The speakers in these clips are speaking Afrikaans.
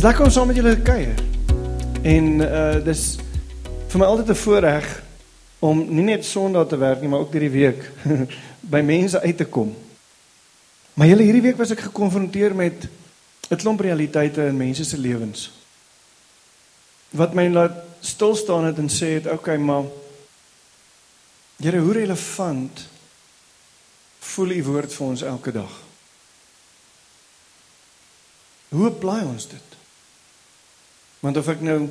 Dis lekker om saam met julle te kuier. En uh dis vir my altyd 'n voorreg om nie net Sondag te werk nie, maar ook hierdie week by mense uit te kom. Maar julle hierdie week was ek gekonfronteer met 'n klomp realiteite in mense se lewens. Wat my laat stil staan het en sê het, okay, maar Here, hoe relevant voel u woord vir ons elke dag? Hoe apply ons dit? Want of ek nou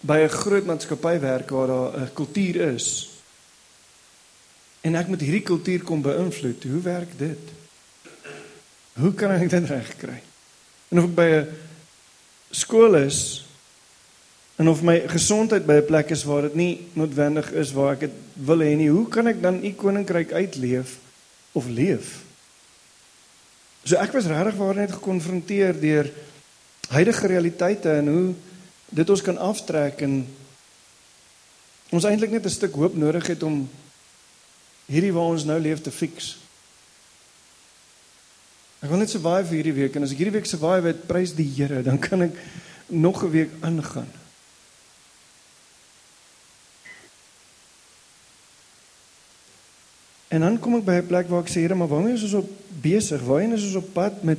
by 'n groot maatskappy werk waar daar 'n kultuur is en ek moet hierdie kultuur kom beïnvloed, hoe werk dit? Hoe kan ek dit regkry? En of ek by 'n skool is en of my gesondheid by 'n plek is waar dit nie noodwendig is waar ek dit wil hê nie, hoe kan ek dan u koninkryk uitleef of leef? So ek was regtig waar net gekonfronteer deur huidige realiteite en hoe dit ons kan aftrek en ons eintlik net 'n stuk hoop nodig het om hierdie waar ons nou leef te fix. Ek wil net survive hierdie week en as ek hierdie week survive het, prys die Here, dan kan ek nog 'n week aangaan. En dan kom ek by 'n plek waar ek sê, Here, maar waarmee is ons op besig? Waarheen is ons op pad met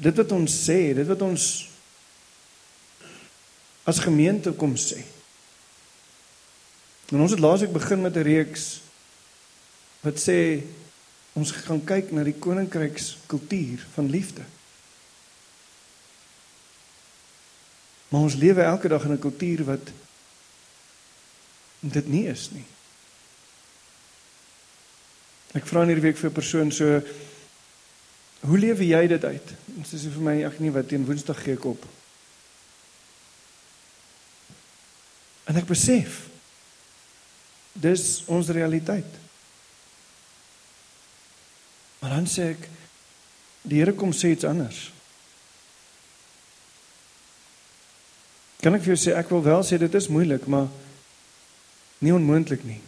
dit wat ons sê, dit wat ons as gemeente kom sê. En ons het laasweek begin met 'n reeks wat sê ons gaan kyk na die koninkrykskultuur van liefde. Maar ons lewe elke dag in 'n kultuur wat dit nie is nie. Ek vra hierdie week vir 'n persoon so Hoe lewe jy dit uit? Dit is vir my ek nie wat teen Woensdag gee ek op. En ek besef dis ons realiteit. Maar dan sê ek die Here kom sê iets anders. Kan ek vir jou sê ek wil wel sê dit is moeilik, maar nie onmoontlik nie.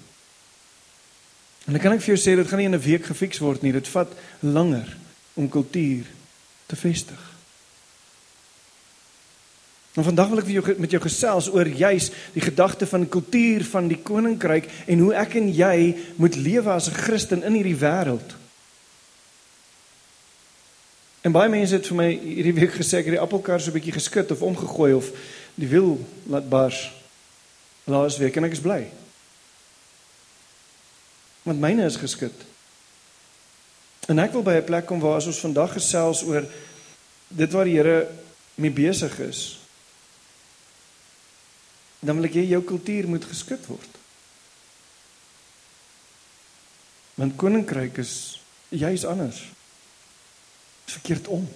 En dan kan ek vir jou sê dit gaan nie in 'n week gefiks word nie, dit vat langer om kultuur te vestig. En vandag wil ek vir jou met jou gesels oor juis die gedagte van kultuur van die koninkryk en hoe ek en jy moet lewe as 'n Christen in hierdie wêreld. En baie mense het vir my hierdie week gesê ek het die appelkar so 'n bietjie geskit of omgegooi of die wiel laat bars. Laas week en ek is bly. Want myne is geskit. En ek wil by 'n plek kom waar ons vandag gesels oor dit wat die Here mee besig is. Dan wil ek hê jou kultuur moet geskit word. Want koninkryk is juis anders. Verkeerd om.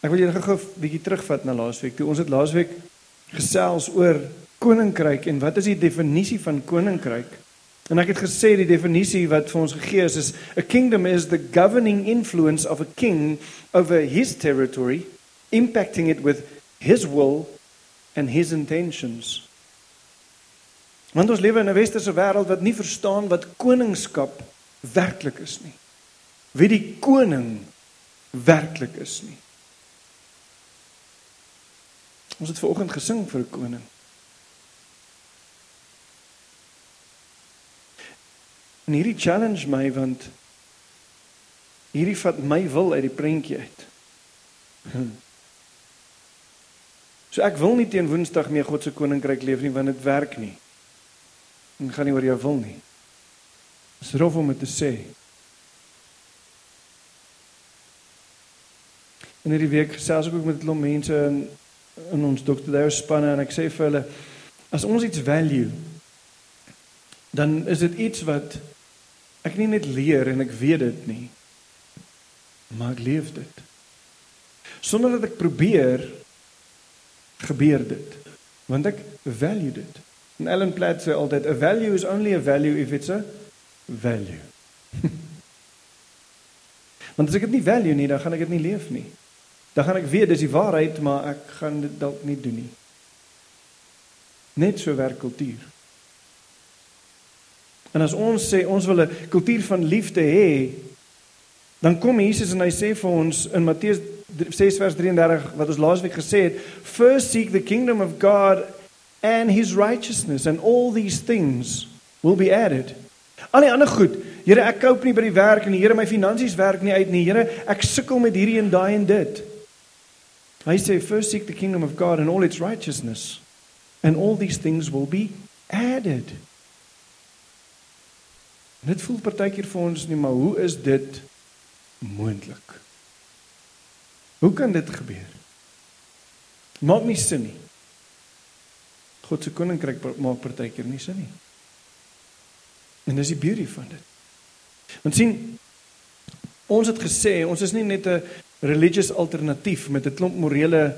Ek wil julle gou 'n bietjie terugvat na laasweek. Toe ons het laasweek gesels oor koninkryk en wat is die definisie van koninkryk? En ek het gesê die definisie wat vir ons gegee is is a kingdom is the governing influence of a king over his territory impacting it with his will and his intentions. Want ons lewe in 'n westerse wêreld wat nie verstaan wat koningskap werklik is nie. Wie die koning werklik is nie. Ons het ver oggend gesing vir 'n koning. En hierdie challenge my want hierdie vat my wil uit die prentjie uit. Hm. So ek wil nie teen Woensdag meer God se koninkryk leef nie want dit werk nie. En gaan nie oor jou wil nie. Dis rof om dit te sê. En hierdie week gesels ek ook met 'n klomp mense in in ons. Dale spanne en ek sê vir hulle as ons iets value dan is dit iets wat ek nie net leer en ek weet dit nie maar ek leef dit. Sonder dat ek probeer gebeur dit. Want ek value dit. En Ellen Platt sê altyd a value is only a value if it's a value. Want as ek dit nie value nie dan gaan ek dit nie leef nie. Dan gaan ek weet dis die waarheid maar ek gaan dit dalk nie doen nie. Net so werk kultuur En as ons sê ons wil 'n kultuur van liefde hê, Dan kom Jesus en hy sê vir ons in Matteus 6 vers 33 wat ons laasweek gesê het, "First seek the kingdom of God and his righteousness and all these things will be added." Al die ander goed, Here, ek koop nie by die werk en die Here my finansies werk nie uit nie. Here, ek sukkel met hierdie en daai en dit. Hy sê, "First seek the kingdom of God and all its righteousness, and all these things will be added." Dit voel partykeer vir ons nie, maar hoe is dit moontlik? Hoe kan dit gebeur? Maak nie sin nie. God se koninkryk maak partykeer nie sin nie. En dis die beauty van dit. Want sien, ons het gesê ons is nie net 'n religious alternatief met 'n klomp morele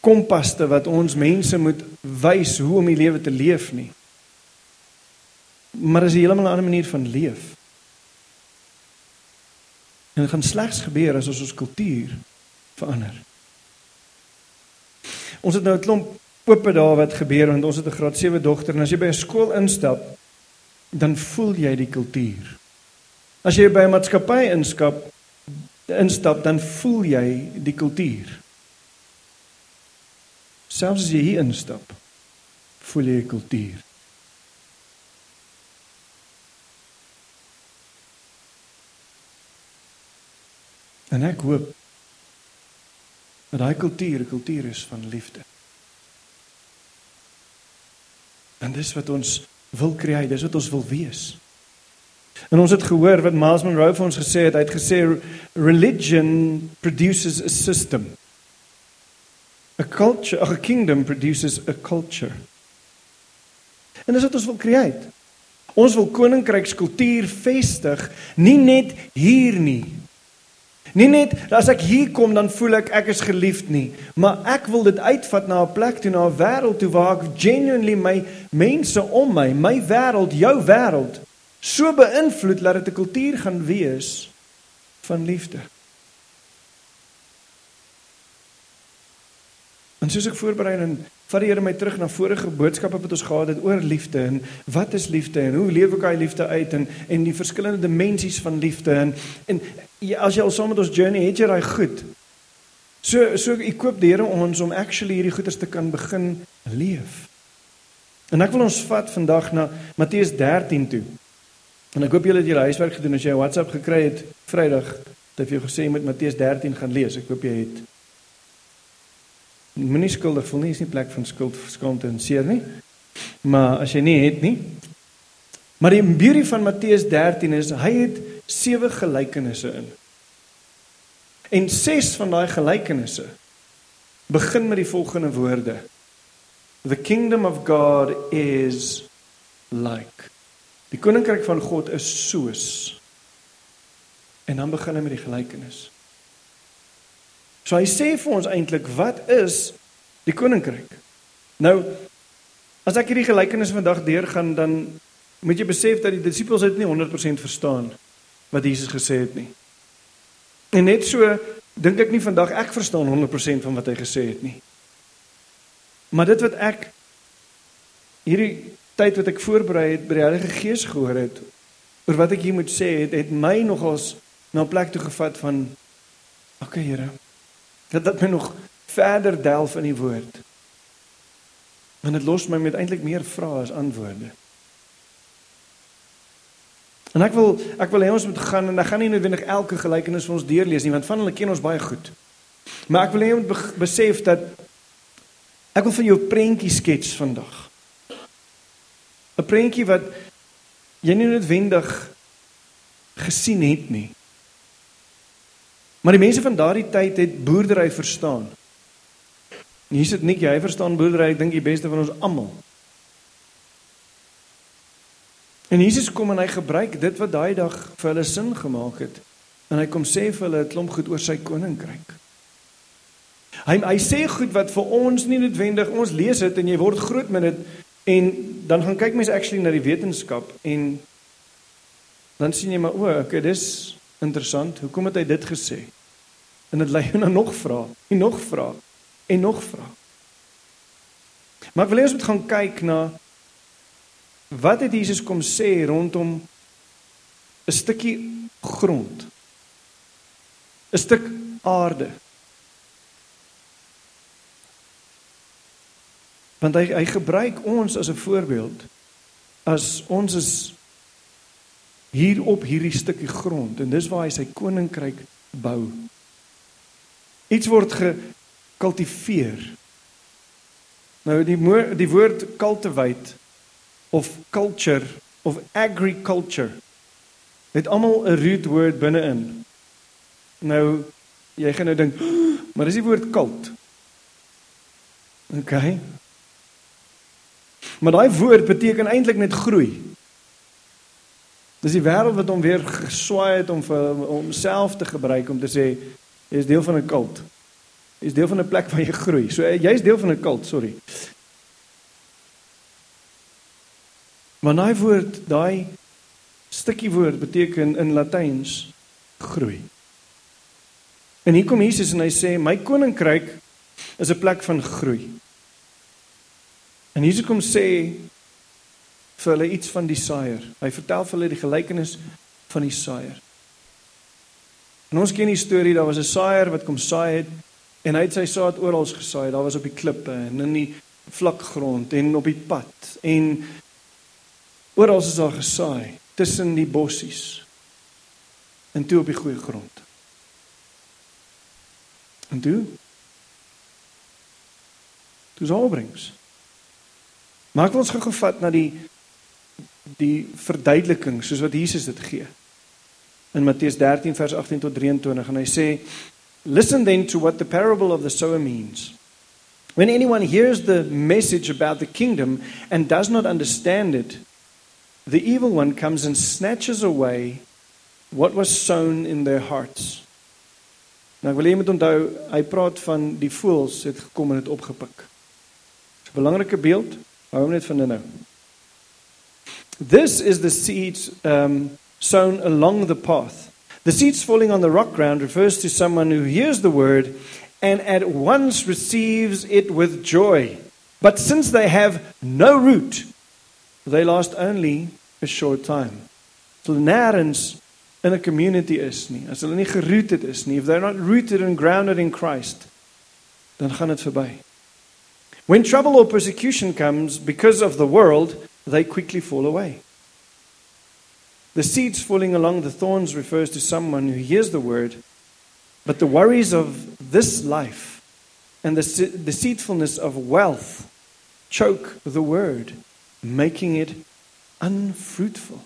kompaste wat ons mense moet wys hoe om die lewe te leef nie. Maar dis 'n heeltemal ander manier van leef. En dit gaan slegs gebeur as ons ons kultuur verander. Ons het nou 'n klomp oop daar wat gebeur want ons het 'n graad 7 dogter en as jy by 'n skool instap, dan voel jy die kultuur. As jy by 'n maatskappy inskap, instap, dan voel jy die kultuur. Selfs as jy hier instap, voel jy die kultuur. En ek hoop dat daai kultuur 'n kultuur is van liefde. En dis wat ons wil kry, dis wat ons wil wees. En ons het gehoor wat Miles Monroe vir ons gesê het, hy het gesê religion produces a system. A culture, a kingdom produces a culture. En dis wat ons wil create. Ons wil koninkrykskultuur vestig, nie net hier nie, Nie net as ek hier kom dan voel ek ek is geliefd nie, maar ek wil dit uitvat na 'n plek toe, na 'n wêreld toe waar ek genuinely my mense om my, my wêreld, jou wêreld so beïnvloed dat dit 'n kultuur gaan wees van liefde. En soos ek voorberei en vat die Here my terug na vorige boodskappe wat ons gehad het oor liefde en wat is liefde en hoe leef ek daai liefde uit en en die verskillende dimensies van liefde en en ja, as jy al saam met ons journey het jy daai goed. So so ek koop die Here ons om actually hierdie goeders te kan begin leef. En ek wil ons vat vandag na Matteus 13 toe. En ek hoop julle het julle huiswerk gedoen as jy 'n WhatsApp gekry het Vrydag. Het ek vir jou gesê jy moet Matteus 13 gaan lees. Ek hoop jy het Moenie skuldig voel nie, is nie plek van skuld, skaamte en seer nie. Maar as jy nie het nie. Maar die beauty van Matteus 13 is hy het sewe gelykenisse in. En ses van daai gelykenisse begin met die volgende woorde. The kingdom of God is like. Die koninkryk van God is soos. En dan begin hy met die gelykenis. So hy sê vir ons eintlik wat is die koninkryk? Nou as ek hierdie gelykenis vandag deurgaan dan moet jy besef dat die disippels dit nie 100% verstaan wat Jesus gesê het nie. En net so dink ek nie vandag ek verstaan 100% van wat hy gesê het nie. Maar dit wat ek hierdie tyd wat ek voorberei het by die Heilige Gees gehoor het oor wat ek hier moet sê het, het my nogals na 'n plek toe gevat van okay Here dat dit my nog verder delf in die woord. En dit los my met eintlik meer vrae as antwoorde. En ek wil ek wil hê ons moet gaan en ek gaan nie noodwendig elke gelykenis vir ons deurlees nie want van hulle ken ons baie goed. Maar ek wil hê jy moet besef dat ek wil van jou 'n prentjie skets vandag. 'n Prentjie wat jy nie noodwendig gesien het nie. Maar die mense van daardie tyd het boerdery verstaan. Hier sit Nik, jy verstaan boerdery, ek dink die beste van ons almal. En Jesus kom en hy gebruik dit wat daai dag vir hulle sin gemaak het. En hy kom sê vir hulle 'n klomp goed oor sy koninkryk. Hy hy sê goed wat vir ons nie noodwendig ons lees dit en jy word groot met dit en dan gaan kyk mense actually na die wetenskap en dan sien jy maar o, okay, dis interessant. Hoekom het hy dit gesê? En dit lei jou na nog vrae, en nog vrae, en nog vrae. Maar ek wil eers moet gaan kyk na wat het Jesus kom sê rondom 'n stukkie grond. 'n stuk aarde. Want hy hy gebruik ons as 'n voorbeeld as ons is hier op hierdie stukkie grond en dis waar hy sy koninkryk bou. Iets word gekultiveer. Nou die die woord cultivate of culture of agriculture het almal 'n root woord binne-in. Nou jy gaan nou dink, maar dis die woord cult. OK. Maar daai woord beteken eintlik net groei. Dis die wêreld wat hom weer geswaai het om vir homself te gebruik om te sê jy is deel van 'n kult. Jy is deel van 'n plek waar jy groei. So jy's deel van 'n kult, sorry. Maar daai woord, daai stukkie woord beteken in Latyns groei. En hier kom Jesus en hy sê my koninkryk is 'n plek van groei. En Jesus kom sê vir hulle iets van die saaier. Hy vertel vir hulle die gelykenis van die saaier. En ons ken die storie, daar was 'n saaier wat kom saai het en hy het sy saad oral gesaai. Daar was op die klippe en in die vlak grond en op die pad en oral is daar gesaai tussen die bossies en toe op die goeie grond. En toe? Dis opbrengs. Maar ek wil ons gou gevat na die die verduideliking soos wat Jesus dit gee. In Matteus 13 vers 18 tot 23 en hy sê listen then to what the parable of the sower means. When anyone hears the message about the kingdom and does not understand it, the evil one comes and snatches away what was sown in their hearts. Nou ek wil jy moet onthou, hy praat van die voëls het gekom en dit opgepik. 'n belangrike beeld. Hou hom net van nou. This is the seed um, sown along the path. The seeds falling on the rock ground refers to someone who hears the word and at once receives it with joy. But since they have no root, they last only a short time. So nêrens in 'n community is nie, as hulle nie gerooted is nie, if they're not rooted and grounded in Christ, dan gaan dit verby. When trouble or persecution comes because of the world, they quickly fall away. The seeds falling along the thorns refers to someone who hears the word, but the worries of this life and the deceitfulness of wealth choke the word, making it unfruitful.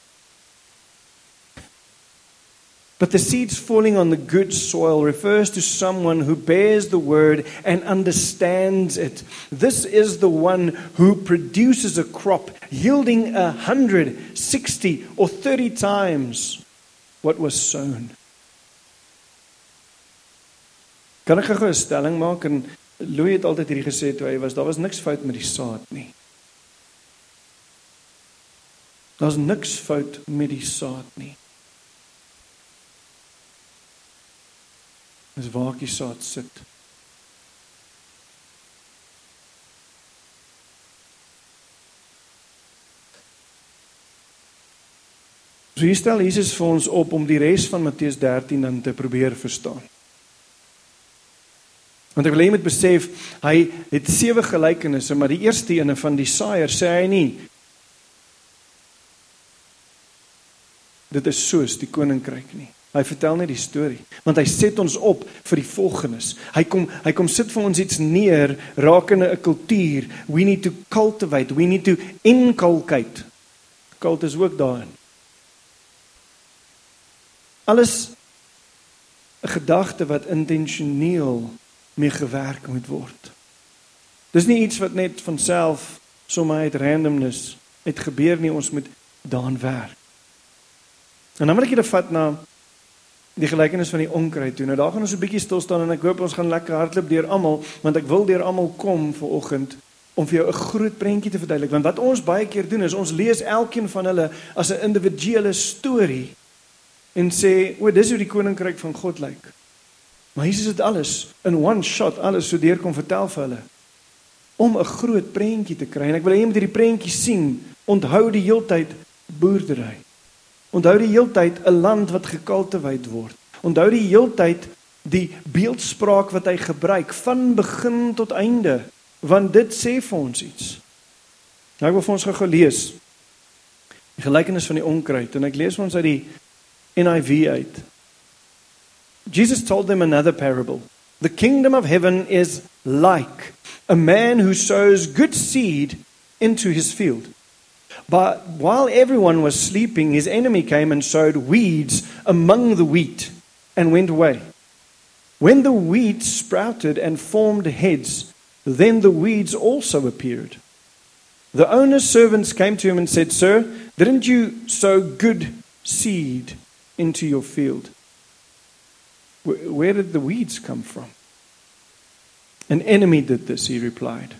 But the seeds falling on the good soil refers to someone who bears the word and understands it. This is the one who produces a crop yielding a hundred, sixty, or thirty times what was sown. Kan ek gou 'n stelling maak en Louis het altyd hierdie gesê toe hy was daar was niks fout met die saad nie. Daar's niks fout met die saad nie. Dis waar die saad sit. So hier stel Jesus vir ons op om die res van Matteus 13 dan te probeer verstaan. Want ek wil hê jy moet besef, hy het sewe gelykenisse, maar die eerste ene van die saaier sê hy nie dit is soos die koninkryk nie. Hy vertel net die storie, want hy set ons op vir die volgenes. Hy kom hy kom sit vir ons iets neer rakende 'n kultuur. We need to cultivate, we need to inculcate. Kult is ook daarin. Alles 'n gedagte wat intentioneel mee gewerk moet word. Dis nie iets wat net van self sommer uit randomness het gebeur nie, ons moet daaraan werk. En dan wil ek julle vat na die gelykenis van die onkruid toe. Nou daar gaan ons 'n bietjie stil staan en ek hoop ons gaan lekker hardloop deur almal, want ek wil deur almal kom vir oggend om vir jou 'n groot prentjie te verduidelik. Want wat ons baie keer doen is ons lees elkeen van hulle as 'n individuele storie en sê, "O, dis hoe die koninkryk van God lyk." Maar Jesus het alles in one shot alles so deurkom vertel vir hulle om 'n groot prentjie te kry. En ek wil hê jy moet hierdie prentjie sien. Onthou die heeltyd boerdery. Onthou die heeltyd 'n land wat gekultiveer word. Onthou die heeltyd die beeldspraak wat hy gebruik van begin tot einde, want dit sê vir ons iets. Nou ek wil vir ons gou lees. Die gelykenis van die onkruid en ek lees ons uit die NIV uit. Jesus told them another parable. The kingdom of heaven is like a man who sows good seed into his field. But while everyone was sleeping, his enemy came and sowed weeds among the wheat and went away. When the wheat sprouted and formed heads, then the weeds also appeared. The owner's servants came to him and said, Sir, didn't you sow good seed into your field? Where did the weeds come from? An enemy did this, he replied.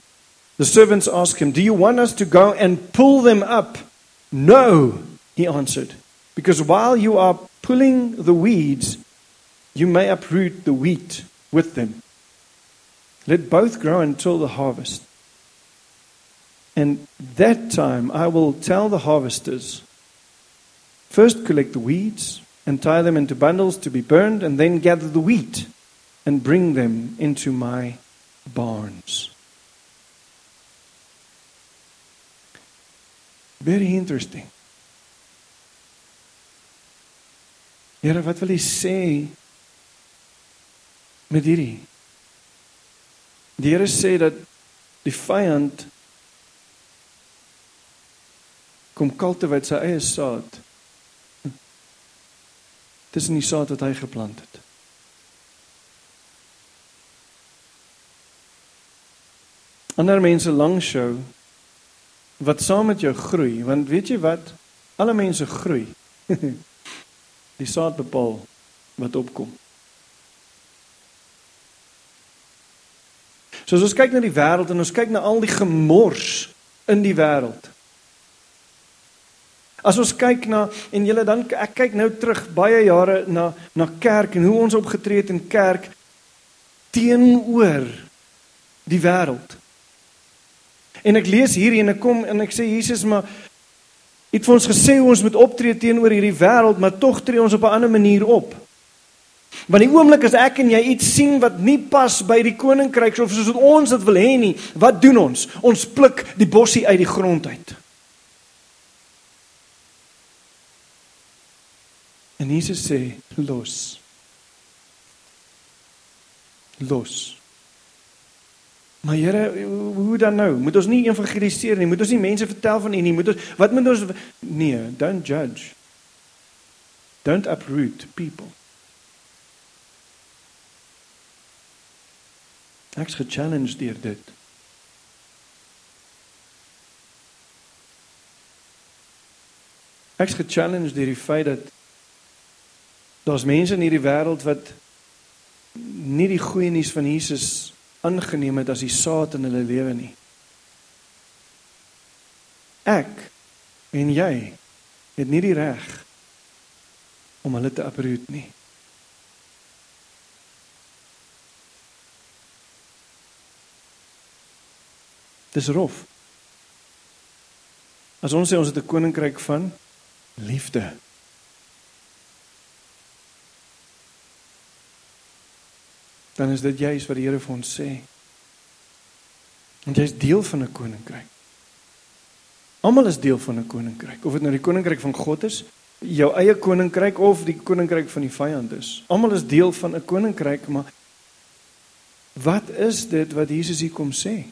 The servants asked him, Do you want us to go and pull them up? No, he answered, because while you are pulling the weeds, you may uproot the wheat with them. Let both grow until the harvest. And that time I will tell the harvesters first collect the weeds and tie them into bundles to be burned, and then gather the wheat and bring them into my barns. Very interesting. Here wat wil hy sê met hierdie? Die Here sê dat die vyand kom kultiveer sy eie saad tussen die saad wat hy geplant het. Ander mense langs jou wat saam met jou groei, want weet jy wat? Alle mense groei. die saad bepaal wat opkom. So as ons kyk na die wêreld en ons kyk na al die gemors in die wêreld. As ons kyk na en julle dan ek kyk nou terug baie jare na na kerk en hoe ons opgetree het in kerk teenoor die wêreld. En ek lees hierdie en ek kom en ek sê Jesus maar het vir ons gesê ons moet optree teenoor hierdie wêreld, maar tog tree ons op 'n ander manier op. Want die oomblik as ek en jy iets sien wat nie pas by die koninkryk of soos ons dit wil hê nie, wat doen ons? Ons pluk die bossie uit die grond uit. En Jesus sê los. Los. Maar Here, hoe dan nou? Moet ons nie evangeliseer nie? Moet ons nie mense vertel van U nie? Moet ons wat moet ons nee, don't judge. Don't uproot people. Ek's gechallenged deur dit. Ek's gechallenged deur die feit dat Daar's mense in hierdie wêreld wat nie die goeie nuus van Jesus aangeneem het as die saad in hulle lewe nie. Ek en jy het nie die reg om hulle te uproot nie. Dis rof. As ons sê ons het 'n koninkryk van liefde. Dan is dit juist wat die Here vir ons sê. Want jy's deel van 'n koninkryk. Almal is deel van 'n koninkryk. Of dit nou die koninkryk van God is, jou eie koninkryk of die koninkryk van die vyand is. Almal is deel van 'n koninkryk, maar wat is dit wat Jesus hier kom sê?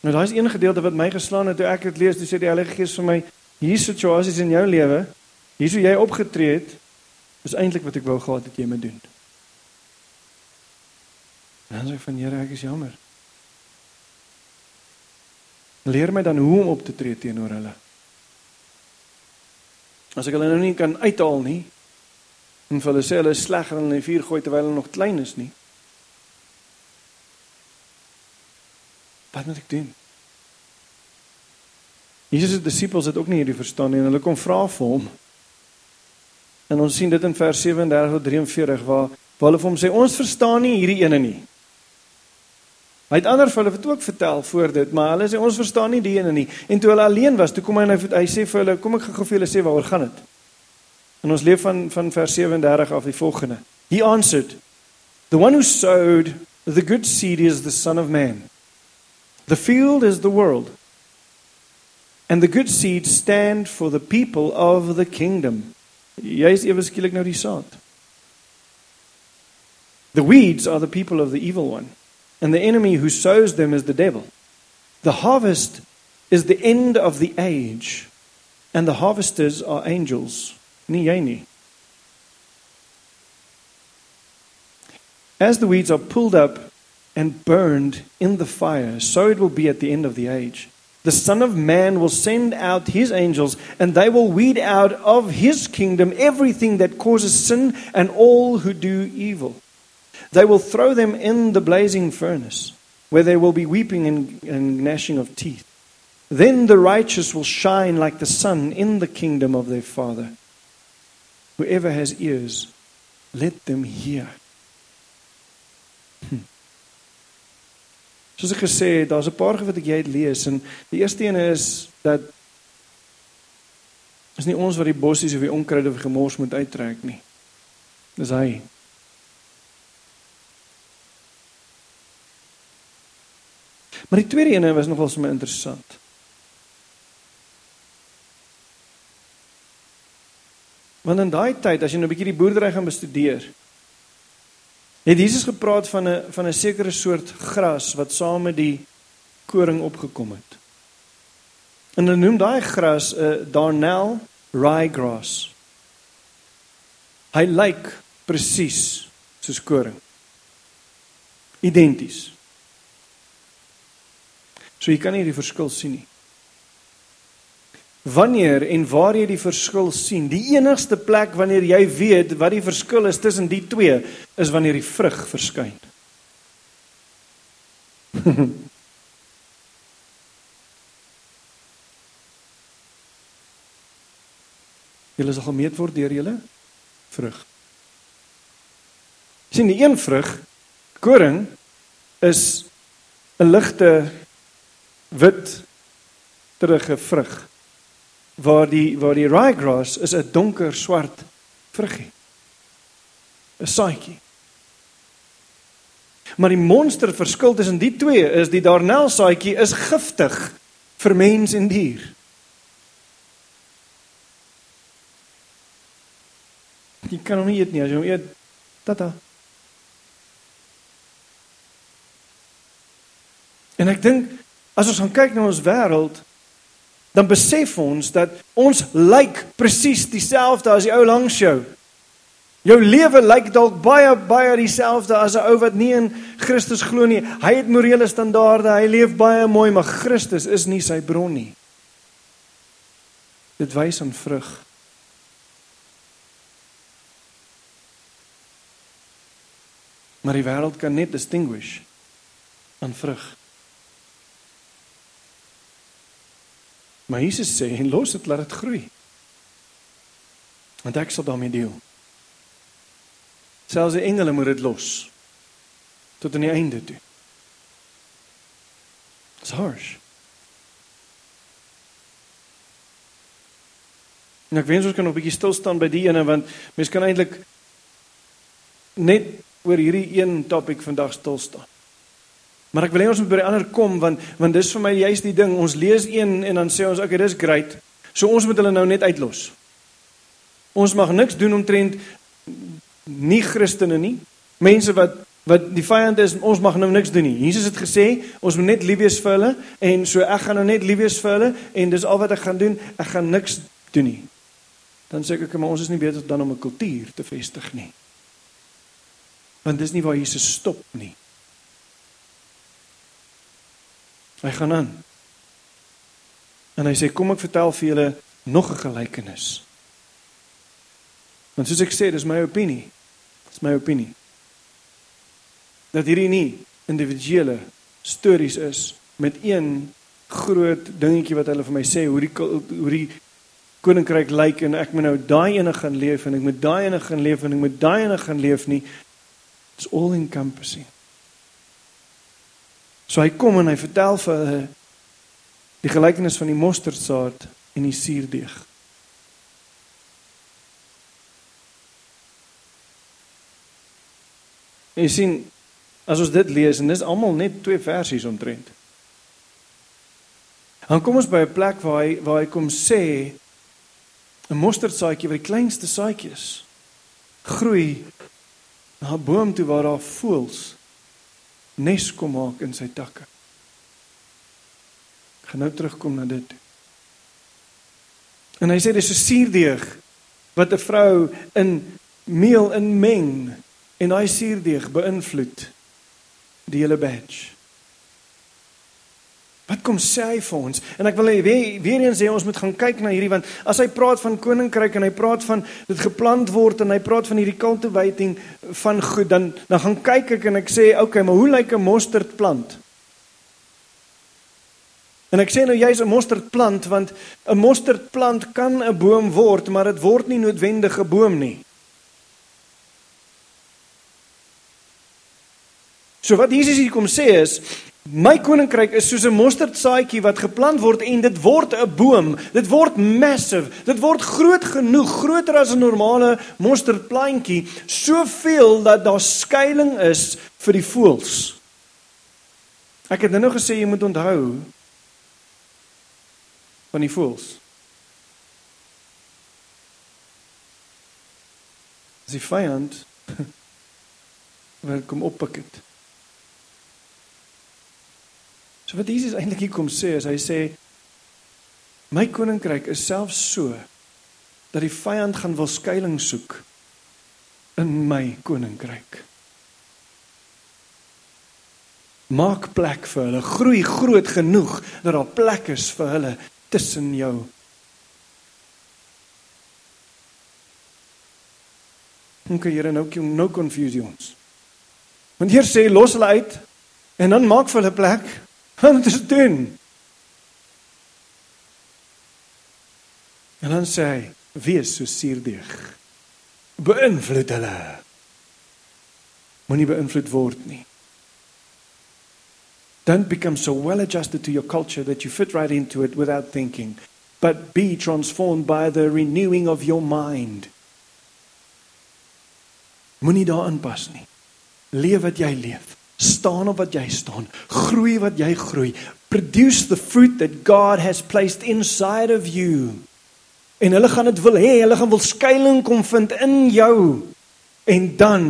Nou daar's een gedeelte wat my geslaan het toe ek dit lees, dis sê die Heilige Gees vir my, hier situasies in jou lewe, hier hoe jy opgetree het, Dis eintlik wat ek wou gehad het jy moet doen. En dan sê van Here, ek is jammer. Leer my dan hoe om op te tree teenoor hulle. As ek hulle nou nie kan uithaal nie en vir hulle sê hulle is sleg en hulle in die vuur gooi terwyl hulle nog klein is nie. Wat moet ek doen? Jesus se disippels het ook nie hierdie verstaan nie en hulle kom vra vir hom. En ons sien dit in vers 37 tot 43 waar waar hulle vir hom sê ons verstaan nie hierdie ene nie. Hy het ander vir hulle het ook vertel voor dit, maar hulle sê ons verstaan nie die ene nie. En toe hulle alleen was, toe kom hy en hy, hy sê vir hulle, kom ek gaan gou vir julle sê waaroor gaan dit. En ons leef van van vers 37 af die volgende. He answered, "The one who sowed the good seed is the son of man. The field is the world. And the good seed stand for the people of the kingdom." Jy is ewe skielik nou die saad. The weeds are the people of the evil one, and the enemy who sows them is the devil. The harvest is the end of the age, and the harvesters are angels. Nie jy nie. As the weeds are pulled up and burned in the fire, so it will be at the end of the age. The Son of Man will send out his angels, and they will weed out of his kingdom everything that causes sin and all who do evil. They will throw them in the blazing furnace, where there will be weeping and, and gnashing of teeth. Then the righteous will shine like the sun in the kingdom of their Father. Whoever has ears, let them hear. Hm. Soos ek gesê het, daar's 'n paar goed wat ek jy het lees en die eerste een is dat is nie ons wat die bossies of die onkruid of die gemors moet uittrek nie. Dis hy. Maar die tweede een was nogal so interessant. Want in daai tyd as jy nou 'n bietjie die boerdery gaan bestudeer, het Jesus gepraat van 'n van 'n sekere soort gras wat saam met die koring opgekom het. En hulle noem daai gras 'n uh, darnel ryegrass. Hy lyk presies soos koring. Identies. So jy kan nie die verskil sien nie wanneer en waar jy die verskil sien. Die enigste plek wanneer jy weet wat die verskil is tussen die twee is wanneer die vrug verskyn. julle sal gemeet word deur julle vrug. sien die een vrug koring is 'n ligte wit terugge vrug waar die waar die ryegrass is 'n donker swart vruggie. 'n Saadjie. Maar die monster verskil tussen die twee is die darnel saadjie is giftig vir mens en dier. Jy kan hom nie eet nie jy hom eet. Tata. En ek dink as ons gaan kyk na ons wêreld dan besef ons dat ons lyk presies dieselfde as die ou langs jou. Jou lewe lyk dalk baie baie dieselfde as 'n ou wat nie in Christus glo nie. Hy het morele standaarde, hy leef baie mooi, maar Christus is nie sy bron nie. Dit wys aan vrug. Maar die wêreld kan net distinguish aan vrug. Maar Jesus sê en los dit laat dit groei. Want ek sal daarmee deel. Selfs die engele moet dit los tot aan die einde toe. It's harsh. En ek wens ons kan nog 'n bietjie stil staan by die ene want mense kan eintlik net oor hierdie een topik vandag stil staan. Maar ek wil hê ons moet by die ander kom want want dis vir my juist die ding. Ons lees een en dan sê ons okay, dis great. So ons moet hulle nou net uitlos. Ons mag niks doen omtrent nie Christene nie. Mense wat wat die vyand is, ons mag nou niks doen nie. Jesus het gesê ons moet net lief wees vir hulle en so ek gaan nou net lief wees vir hulle en dis al wat ek gaan doen. Ek gaan niks doen nie. Dan sê ek ek maar ons is nie beter dan om 'n kultuur te vestig nie. Want dis nie waar Jesus stop nie. Hy gaan aan. En hy sê kom ek vertel vir julle nog 'n gelykenis. Want soos ek sê, dis my opinie. Dis my opinie. Dat hierdie nie individuele stories is met een groot dingetjie wat hulle vir my sê hoe die hoe die koninkryk lyk en ek moet nou daai ene gaan leef en ek moet daai ene gaan leef en ek moet daai ene gaan leef nie. It's all encompassing. So hy kom en hy vertel vir hulle die gelykenis van die mosterdsaad en die suurdeeg. En jy sien as ons dit lees en dis almal net twee versies omtrent. Dan kom ons by 'n plek waar hy waar hy kom sê 'n mosterdsaadjie wat die kleinste saadjie is groei na 'n boom toe waar daar voëls nes kom maak in sy takke. Ek gaan nou terugkom na dit. En hy sê dis 'n suurdeeg wat 'n vrou in meel inmeng en daai suurdeeg beïnvloed die hele batch. Wat kom sê hy vir ons? En ek wil hê weer, weer eens sê ons moet gaan kyk na hierdie want as hy praat van koninkryk en hy praat van dit geplant word en hy praat van hierdie cultivating van goed dan dan gaan kyk ek en ek sê okay, maar hoe lyk 'n mosterdplant? En ek sê nou jy's 'n mosterdplant want 'n mosterdplant kan 'n boom word, maar dit word nie noodwendig 'n boom nie. So wat Jesus hier kom sê is My koninkryk is soos 'n mosterdsaadjie wat geplant word en dit word 'n boom. Dit word massive. Dit word groot genoeg, groter as 'n normale mosterdplantjie, soveel dat daar skuilings is vir die voëls. Ek het nou gesê jy moet onthou van die voëls. As die vyand wil kom oppik het. So wat Jesus eintlik hier kom sê is hy sê my koninkryk is selfs so dat die vyand gaan wil skuilings soek in my koninkryk. Maak plek vir hulle, groei groot genoeg dat daar plek is vir hulle tussen jou. Okay, Here, nou nou confuse ons. Want hier sê los hulle uit en dan maak vir hulle plek Wat is doen? En dan sê hy: "Wees so suurdeeg. Beïnvloed hulle. Moenie beïnvloed word nie. Don't become so well adjusted to your culture that you fit right into it without thinking, but be transformed by the renewing of your mind." Moenie daarin pas nie. Leef wat jy leef staan op wat jy staan, groei wat jy groei, produce the fruit that God has placed inside of you. En hulle gaan dit wil hê, hulle gaan wil skuilings kom vind in jou en dan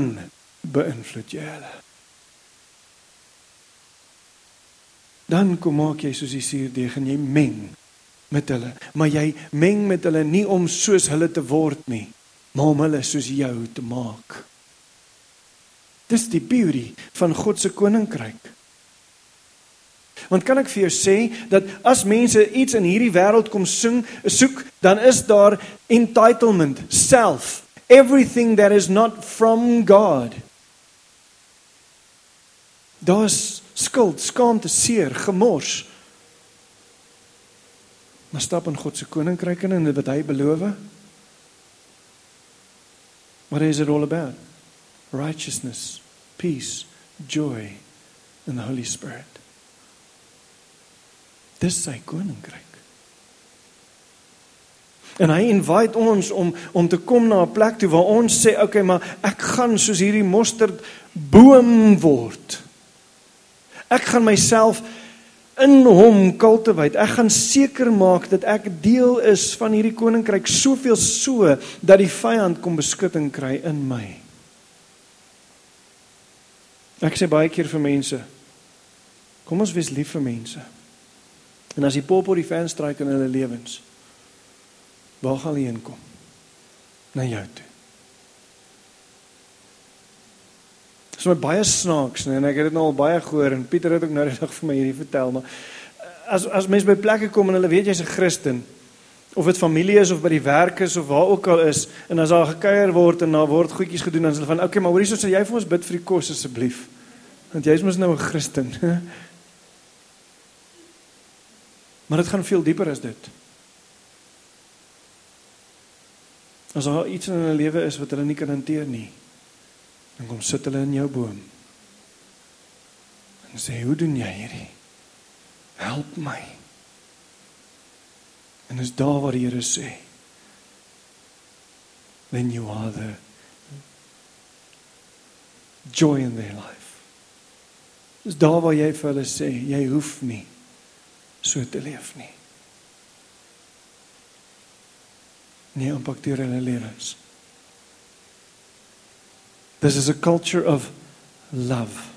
beïnvloed jy hulle. Dan kom maak jy soos die suurdeeg en jy meng met hulle, maar jy meng met hulle nie om soos hulle te word nie, maar om hulle soos jou te maak. Dis die beauty van God se koninkryk. Want kan ek vir jou sê dat as mense iets in hierdie wêreld kom sing, soek, dan is daar entitlement, self, everything that is not from God. Daar's skuld, skaamte, seer, gemors. Maar stap in God se koninkryk in en wat hy beloof. What is it all about? Righteousness, peace, joy in the Holy Spirit. Dis sy koninkryk. En hy invite ons om om te kom na 'n plek toe waar ons sê, "Oké, okay, maar ek gaan soos hierdie mosterd boom word. Ek gaan myself in hom kultiveer. Ek gaan seker maak dat ek deel is van hierdie koninkryk soveel so dat die vyand kom beskutting kry in my." Ek sê baie keer vir mense kom ons wees lief vir mense. En as die pop op die venster stryk in hulle lewens, waar gaan hulle heen kom? Na jou toe. Dit is my baie snaaks, nee, en ek het dit nou al baie gehoor en Pieter het ook nou die dag vir my hierdie vertel, maar as as mense by plekke kom en hulle weet jy's 'n Christen, of dit familie is of by die werk is of waar ook al is en as daar gekuier word en daar word goedjies gedoen dan is hulle van okay maar hoorie so sê jy vir ons bid vir die kos asseblief. Want jy is mos nou 'n Christen maar dit gaan veel dieper as dit. As daar iets in hulle lewe is wat hulle nie kan hanteer nie dan kom sit hulle in jou boom. En sê hoe doen jy hierdie? Help my En dis daar waar die Here sê when you are the joy in their life. Dis daar waar jy vir hulle sê jy hoef nie so te leef nie. Nie impakteer hulle lewens. This is a culture of love.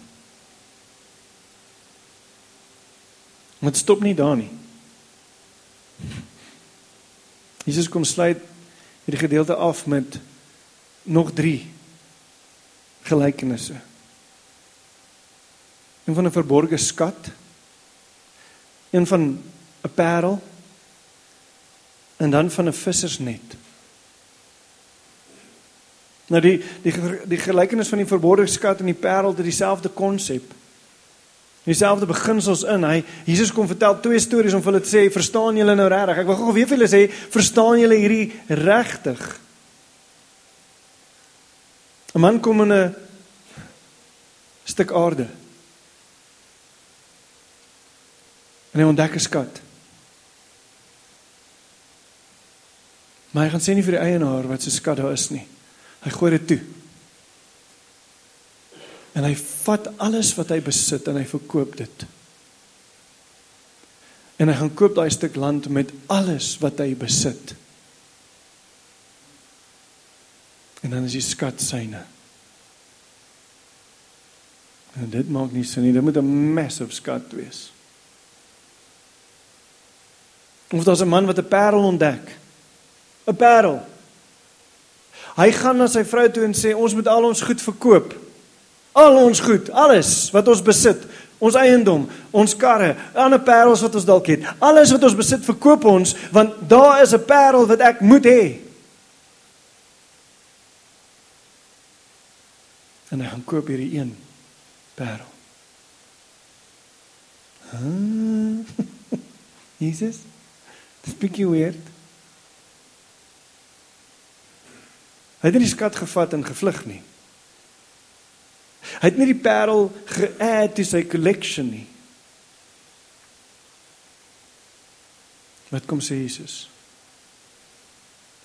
Dit stop nie daar nie. Jesus kom sluit hierdie gedeelte af met nog 3 gelykenisse. Een van 'n verborgde skat, een van 'n parel en dan van 'n vissersnet. Nou die die die gelykenis van die verborgde skat en die parel het dieselfde konsep. Dieselfde beginsels in. Hy Jesus kom vertel twee stories om vir hulle te sê, verstaan julle nou regtig? Ek wil gou weer vir julle sê, verstaan julle hierdie regtig? 'n Man kom in 'n stuk aarde. En hy ontdek 'n skat. Maar hy gaan sê nie vir die eienaar wat se skat daar is nie. Hy gooi dit toe. En hy vat alles wat hy besit en hy verkoop dit. En hy gaan koop daai stuk land met alles wat hy besit. En dan is die skat syne. En dit maak nie sin nie. Dit moet 'n massive skat wees. Of daar's 'n man wat 'n parel ontdek. 'n Parel. Hy gaan na sy vrou toe en sê ons moet al ons goed verkoop. Al ons goed, alles wat ons besit, ons eiendom, ons karre, ander parels wat ons dalk het, alles wat ons besit verkoop ons want daar is 'n parel wat ek moet hê. En hy gaan koop hierdie een parel. Huh? Jesus? Dis bietjie weird. Hy het nie die skat gevat en gevlug nie. Hy het nie die parel ge-add to sy collection nie. Wat kom sê Jesus?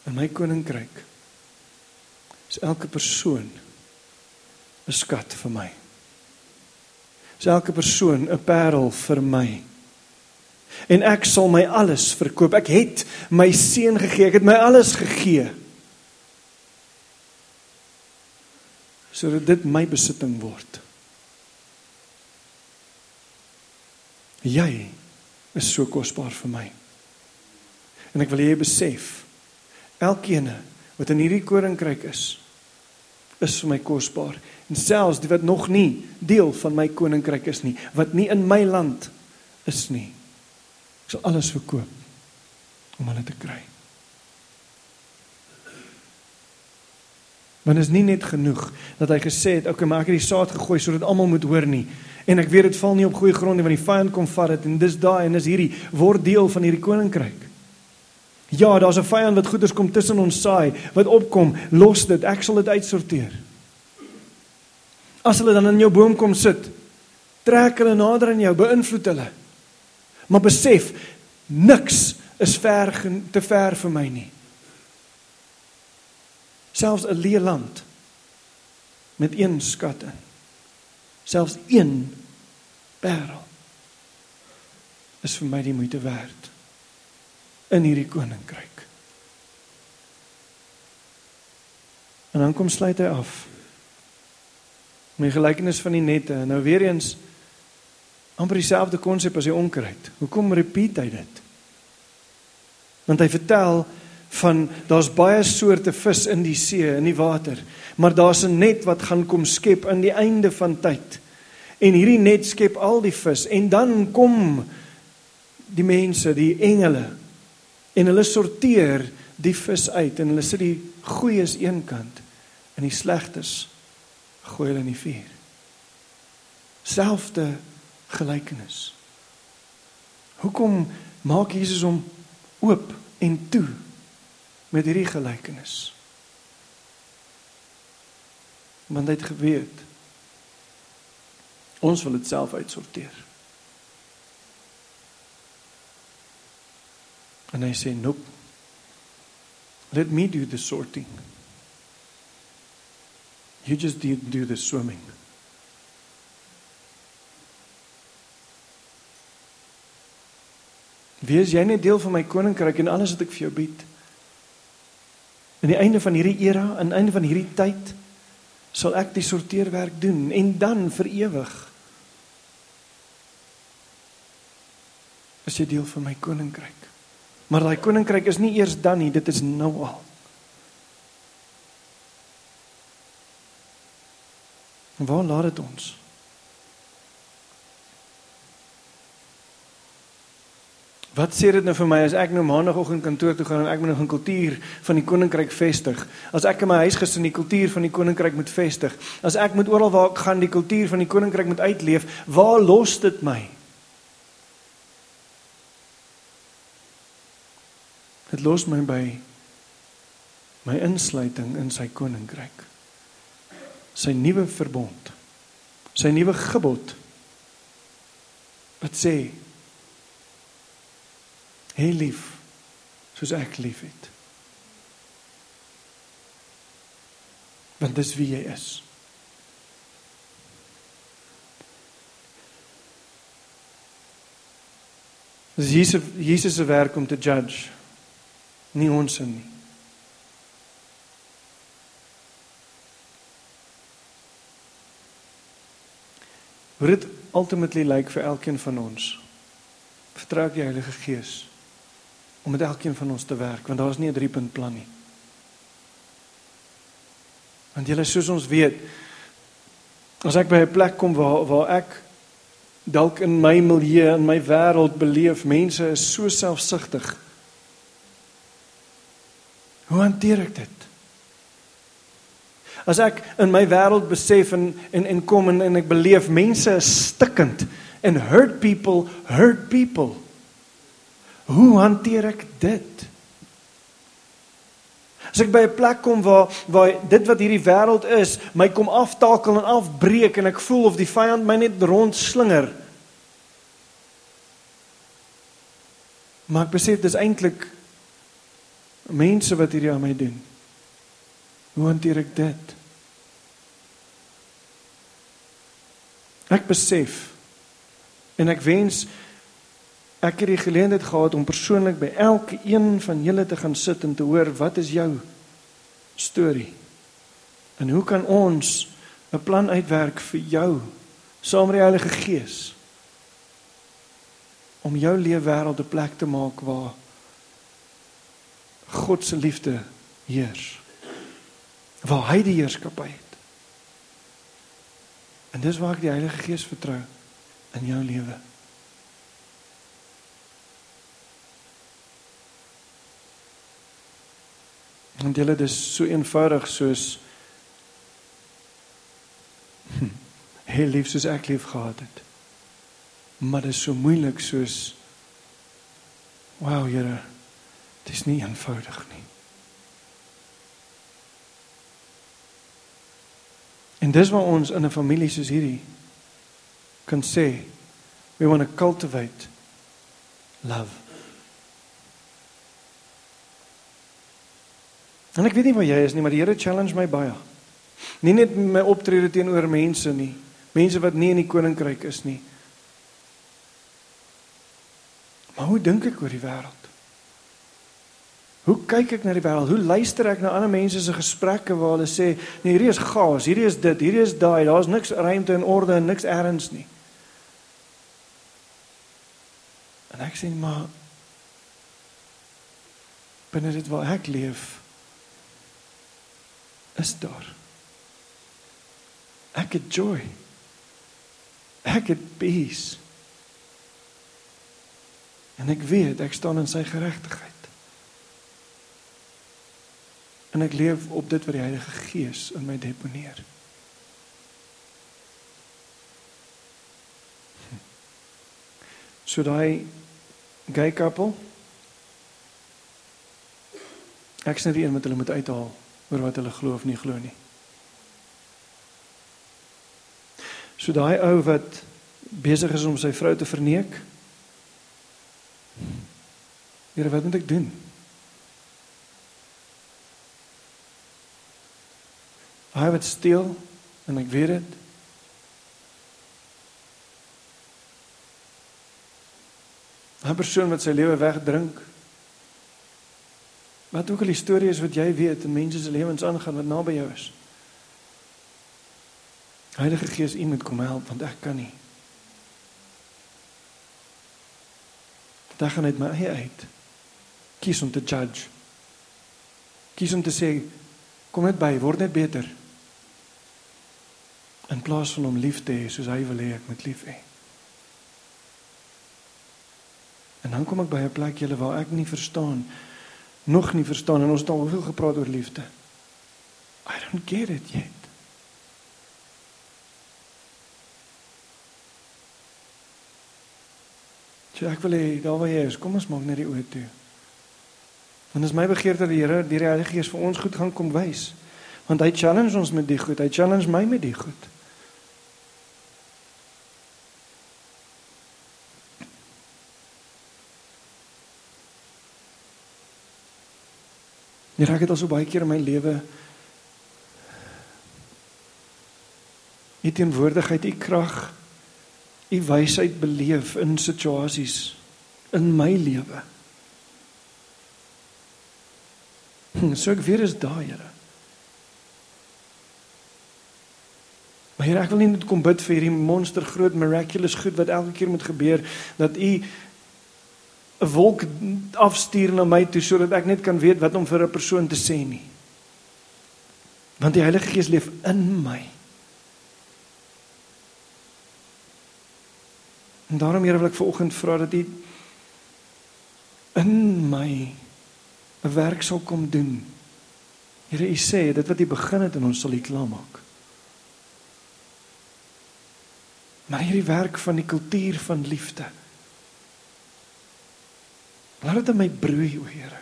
In my koninkryk is elke persoon 'n skat vir my. Is elke persoon 'n parel vir my. En ek sal my alles verkoop. Ek het my seun gegee. Ek het my alles gegee. Sodat dit my besitting word. Jy is so kosbaar vir my. En ek wil hê jy besef elkeen wat in hierdie koninkryk is is vir my kosbaar en selfs die wat nog nie deel van my koninkryk is nie, wat nie in my land is nie. Ek sal alles verkoop om hulle te kry. Want is nie net genoeg dat hy gesê het, "Oké, maar ek het die saad gegooi sodat almal moet hoor nie." En ek weet dit val nie op goeie grond nie want die vyand kom vat dit en dis daai en dis hierdie word deel van hierdie koninkryk. Ja, daar's 'n vyand wat goeders kom tussen ons saai, wat opkom, los dit, ek sal dit uitsorteer. As hulle dan in jou boom kom sit, trek hulle nader aan jou, beïnvloed hulle. Maar besef, niks is ver te ver vir my nie selfs 'n leë land met een skat in. Selfs een parel is vir my die moeite werd in hierdie koninkryk. En dan kom sluit hy af. My gelykenis van die nette. Nou weer eens amper dieselfde konsep as die onkruid. Hoekom repeat hy dit? Want hy vertel van daar's baie soorte vis in die see in die water maar daar's 'n net wat gaan kom skep aan die einde van tyd. En hierdie net skep al die vis en dan kom die mense die engele en hulle sorteer die vis uit en hulle sit die goeies een kant en die slegtes gooi hulle in die vuur. Selfde gelykenis. Hoekom maak Jesus hom oop en toe met hierdie gelykenis. Want hy het geweet ons wil dit self uitsorteer. En hy sê, "Nope. Let me do the sorting." You just do, do the swimming. Wees jy net deel van my koninkryk en alles wat ek vir jou bied. In die einde van hierdie era, aan die einde van hierdie tyd, sal ek die sorteerwerk doen en dan vir ewig. Is jy deel van my koninkryk? Maar daai koninkryk is nie eers dan nie, dit is nou al. Waar laat dit ons? Wat sê dit nou vir my as ek nou maandagooggend kantoor toe gaan en ek moet nog 'n kultuur van die koninkryk vestig? As ek in my huisgesin die kultuur van die koninkryk moet vestig, as ek moet oral waar ek gaan die kultuur van die koninkryk moet uitleef, waar los dit my? Dit los my by my insluiting in sy koninkryk. Sy nuwe verbond. Sy nuwe gebod. Wat sê Hê lief soos ek liefhet. Want dis wie jy is. Dis Jesus Jesus se werk om te judge. Nie ons nie. Hoe dit ultimately lyk like vir elkeen van ons. Vertrou die Heilige Gees om met elkeen van ons te werk want daar is nie 'n driepunt plan nie. Want julle soos ons weet as ek by 'n plek kom waar waar ek dalk in my milieu en my wêreld beleef mense is so selfsugtig. Hoe hanteer ek dit? As ek in my wêreld besef en en en kom en, en ek beleef mense is stikkend en hurt people hurt people. Hoe hanteer ek dit? As ek by 'n plek kom waar waar dit wat hierdie wêreld is, my kom aftakel en afbreek en ek voel of die vyand my net rondslinger. Maar ek besef dis eintlik mense wat hierdie aan my doen. Hoe hanteer ek dit? Ek besef en ek wens Ek het die geleentheid gehad om persoonlik by elke een van julle te gaan sit en te hoor wat is jou storie? En hoe kan ons 'n plan uitwerk vir jou saam met die Heilige Gees om jou lewe wêreld 'n plek te maak waar God se liefde heers. Waar hy die heerskappy het. En dis waar ek die Heilige Gees vertrou in jou lewe. Want julle dis so eenvoudig soos heel lief soos ek lief gehad het. Maar dit is so moeilik soos wow, Here. Dit is nie eenvoudig nie. En dis waar ons in 'n familie soos hierdie kan sê we want to cultivate love. En ek weet nie waar jy is nie, maar die Here challenge my baie. Nie net my optrede teenoor mense nie, mense wat nie in die koninkryk is nie. Maar hoe dink ek oor die wêreld? Hoe kyk ek na die wêreld? Hoe luister ek na ander mense se gesprekke waar hulle sê, "Nee, hierdie is gaas, hierdie is dit, hierdie is daai, daar's niks ruimte en orde en niks erns nie." En ek sê, "Maar binne dit waar ek leef, is daar. Ek het joy. Ek het peace. En ek weet ek staan in sy geregtigheid. En ek leef op dit wat die Heilige Gees in my deponeer. So daai gay couple ek sien die een wat hulle moet uithaal oor wat hulle glo of nie glo nie. So daai ou wat besig is om sy vrou te verneek. Here, wat moet ek doen? Hy wat steel en ek weet dit. Hy persoon wat sy lewe wegdrink. Wat ook al die storie is wat jy weet en mense se lewens aangaan wat naby jou is. Heilige Gees, U moet kom help want ek kan nie. Dit gaan uit my eie uit. Kies om te judge. Kies om te sê kom net by, word net beter. In plaas van om lief te hê soos hy wil hê ek moet lief hê. En dan kom ek by 'n plek julle waar ek nie verstaan nog nie verstaan en ons het al hoeveel gepraat oor liefde. I don't get it yet. So ek wil hê daar waar jy is, kom ons maak net die oë toe. Want dit is my begeerte dat die Here die Heilige Gees vir ons goed gaan kom wys. Want hy challenge ons met die goed, hy challenge my met die goed. Hier raak dit al so baie keer in my lewe. U teenwoordigheid, u krag, u wysheid beleef in situasies in my lewe. Hm, so ek weer is daai, Here. Maar Here, ek wil nie net kom bid vir hierdie monster groot miraculous goed wat elke keer moet gebeur dat u 'n wolk afstuur na my toe sodat ek net kan weet wat om vir 'n persoon te sê nie. Want die Heilige Gees leef in my. En daarom Here wil ek vanoggend vra dat U in my 'n werk sal kom doen. Here, U sê dit wat U begin het in ons sal U klaarmaak. Maar hierdie werk van die kultuur van liefde Laat dit in my broei, o Here.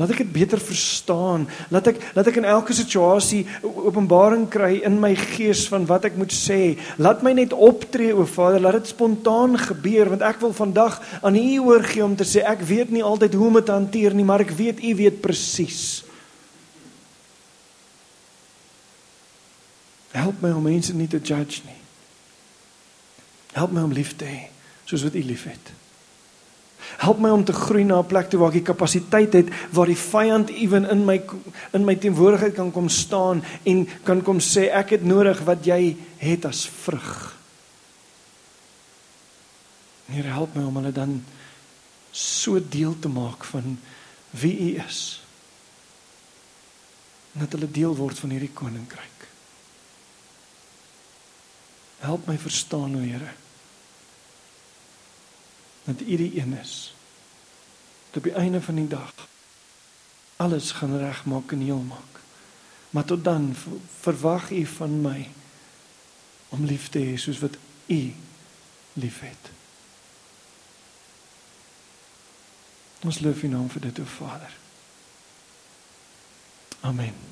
Laat ek dit beter verstaan. Laat ek laat ek in elke situasie openbaring kry in my gees van wat ek moet sê. Laat my net optree, o Vader. Laat dit spontaan gebeur want ek wil vandag aan U oorgee om te sê ek weet nie altyd hoe om dit hanteer nie, maar ek weet U weet presies. Help my om mense nie te judge nie. Help my om lief te hê soos wat U liefhet. Help my om te groei na 'n plek toe waar ek die kapasiteit het waar die vyand ewen in my in my teenwoordigheid kan kom staan en kan kom sê ek het nodig wat jy het as vrug. Here help my om hulle dan so deel te maak van wie U is. Dat hulle deel word van hierdie koninkryk. Help my verstaan, o Here dat U die een is. Dat op die einde van die dag alles gaan regmaak en heel maak. Maar tot dan verwag U van my om lief te hê soos wat U liefhet. Ons loof U naam vir dit, o Vader. Amen.